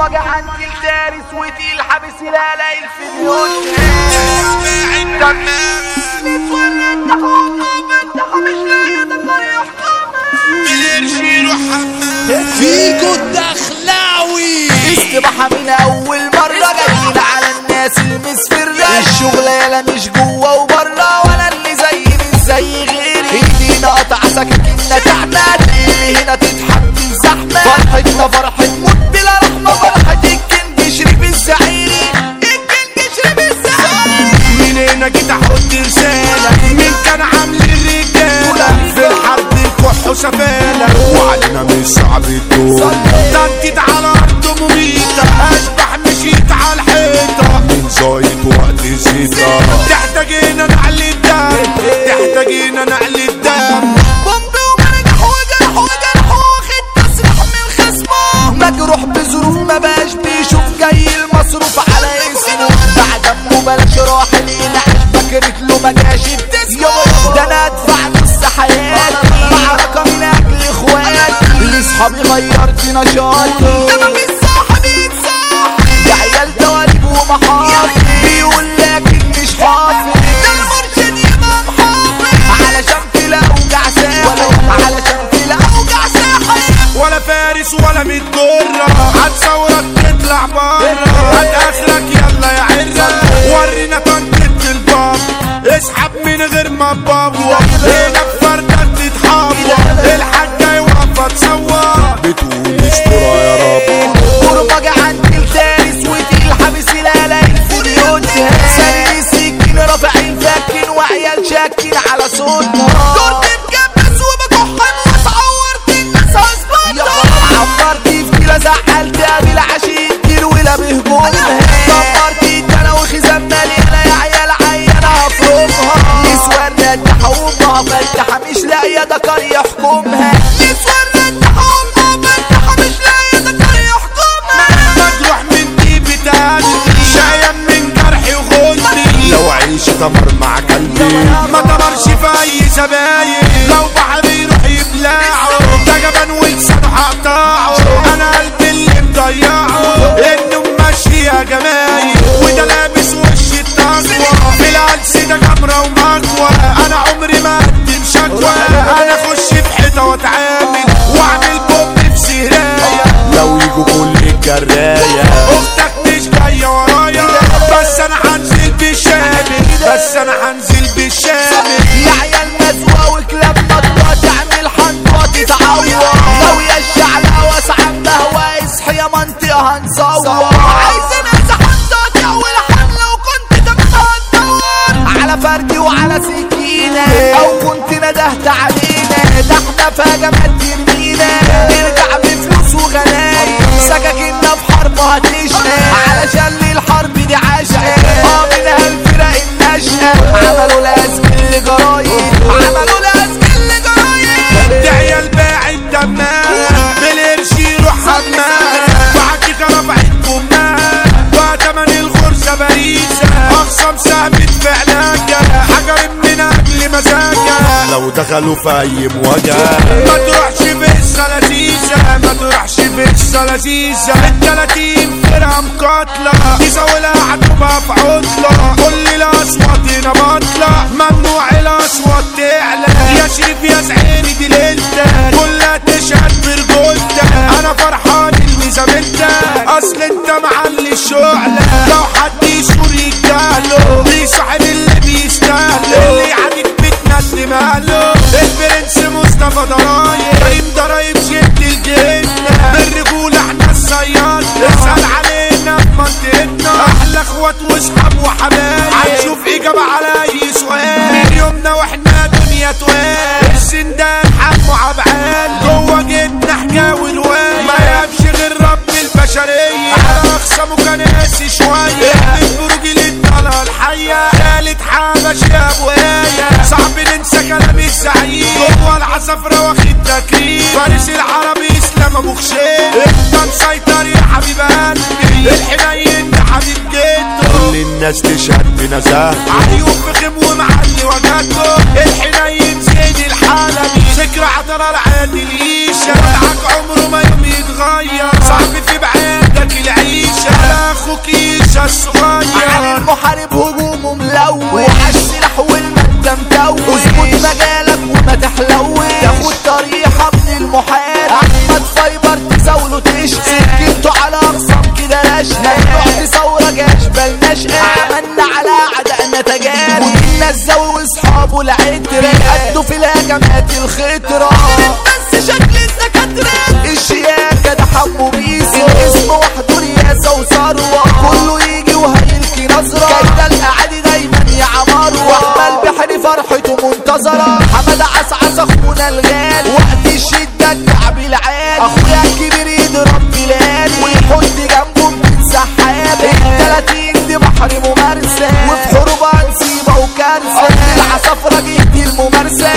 برمجة عندي الدارس وتقيل حابس لا مش لاقي تقريح فيكو الدخلاوي. استباحة من أول مرة جايين على الناس المسفرة الشغلة يالا مش جوه وبره ولا اللي زي من زي غيري. إيدينا قطع سكاكيننا تعمل جيت أحط رسالة. مين كان عامل الرجالة؟ في الحرب الكح وسفالة وعلينا مش صعب الدور تنتيت على أرض مميتة. أشبح مشيت على الحيطة. من زايد وقت الزيطة تحتاجينا نعلي الدم. تحتاجينا نعلي الدم. بومبي ومرجح وجرح وجرح واخد من خصمه. مجروح بظروف بيشوف جاي المصروف. جاش التسمو ده أنا أدفع نص حياتي معركه من أجل اخواتي لاصحابي غيرت نشاطي. من غير مش لاقية دكار يحكمها مش مجروح من قلبي شايم من جرحي وغلبي لو عيش تمر مع قلبي. ما تمرش في أي زباين. الجراية أختك مش جاية ورايا بس أنا هنزل بالشامل بس أنا هنزل بالشامل يا عيال مسوى وكلاب مطوى تعمل حنطوة تتعور لو يا الشعلة واسعة مهوى اصحي يا منطقة هنصور عايز ناس حنطة تعول حملة وكنت تبقى هتدور. على فردي وعلى سكينة. أو كنت ندهت علينا. ده إحنا في هجمات ترمينا. نرجع بفلوس وغنايم سكاكيننا في حرب هتشقى علشان للحرب دي عشقة آه منها الفرق الناشئة. عملوا لازم اللي جرايد عملوا لازم اللي جرايد ده عيال باعت دمها. بالقرش يروح حمام كده رفعت بومها وتمن الغرزة باريسة أخصم سهمت في علاجها حجر من أجل مزاجها. لو دخلوا في أي مواجهة. ما تروحش في تروحش في السلاسيسة التلاتين فرقة مقاتلة يساوي عدوبة في عطلة كل الأصوات هنا بطلة ممنوع الأصوات تعلى يا شريف يا زعيني دي ليلتك كلها تشهد برجولتك أنا فرحان إني زميلتك أصل أنت معلي الشعلة واصحاب وحبايب. هنشوف إجابة على ناس تشهد بنزاهته علي وفخم ومعلي وجاته الحنين زين الحالة. دي ذكرى عطر العين القيشة معاك عمره ما يوم يتغير. صعب في بعيدك العيشة. على أخوك يشا الصغير. علي المحارب هجومه ملون. وحش السلاح والمادة متون اظبط مجالك وما تحلوش تاخد طريحة من المحارب. أحمد فايبر تزاوله تشتي. جبته على أقصى كده لاشنا ما جاش بلناش عملنا على عدقنا تجارب وديننا الزو وأصحابه العترة. قدوا في الهجمات الخطرة. بس شكل الدكاترة الشياكة ده حمو بيسو الاسم وحده رياسة وثروة. كله يجي وهيلكي نظرة. كده الأعادي دايما يا عمارة. وأحمى البحر فرحته منتظرة. حمادة عسعس أخونا الغالي. وقت الشدة الكعب العالي. أخويا الكبير يضرب ميلادي ويحط جنبه سحابة التلاتين دي بحر ممارسة. وفي حروبها نسيبة وكارثة. العصافرة جهدي الممارسة.